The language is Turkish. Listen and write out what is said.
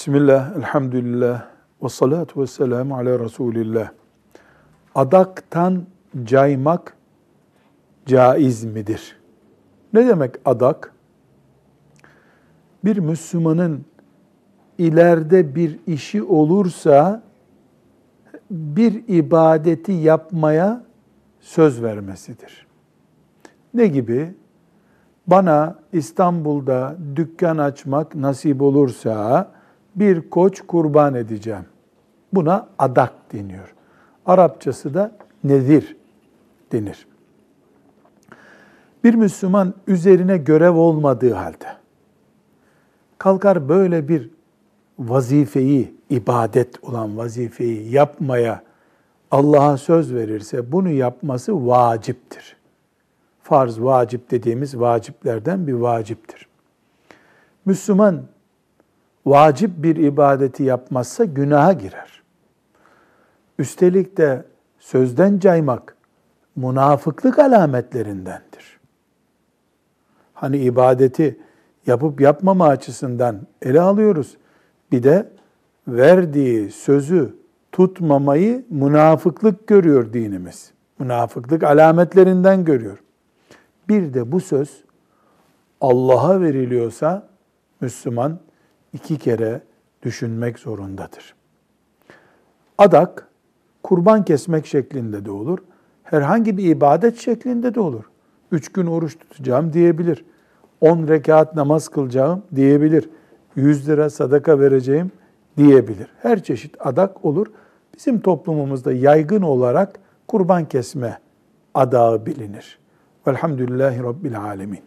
Bismillah, elhamdülillah, ve salatu ve selamu ala Resulillah. Adaktan caymak caiz midir? Ne demek adak? Bir Müslümanın ileride bir işi olursa bir ibadeti yapmaya söz vermesidir. Ne gibi? Bana İstanbul'da dükkan açmak nasip olursa bir koç kurban edeceğim. Buna adak deniyor. Arapçası da nedir denir. Bir Müslüman üzerine görev olmadığı halde kalkar böyle bir vazifeyi, ibadet olan vazifeyi yapmaya Allah'a söz verirse bunu yapması vaciptir. Farz, vacip dediğimiz vaciplerden bir vaciptir. Müslüman vacip bir ibadeti yapmazsa günaha girer. Üstelik de sözden caymak münafıklık alametlerindendir. Hani ibadeti yapıp yapmama açısından ele alıyoruz. Bir de verdiği sözü tutmamayı münafıklık görüyor dinimiz. Münafıklık alametlerinden görüyor. Bir de bu söz Allah'a veriliyorsa Müslüman iki kere düşünmek zorundadır. Adak, kurban kesmek şeklinde de olur. Herhangi bir ibadet şeklinde de olur. Üç gün oruç tutacağım diyebilir. On rekat namaz kılacağım diyebilir. Yüz lira sadaka vereceğim diyebilir. Her çeşit adak olur. Bizim toplumumuzda yaygın olarak kurban kesme adağı bilinir. Velhamdülillahi Rabbil Alemin.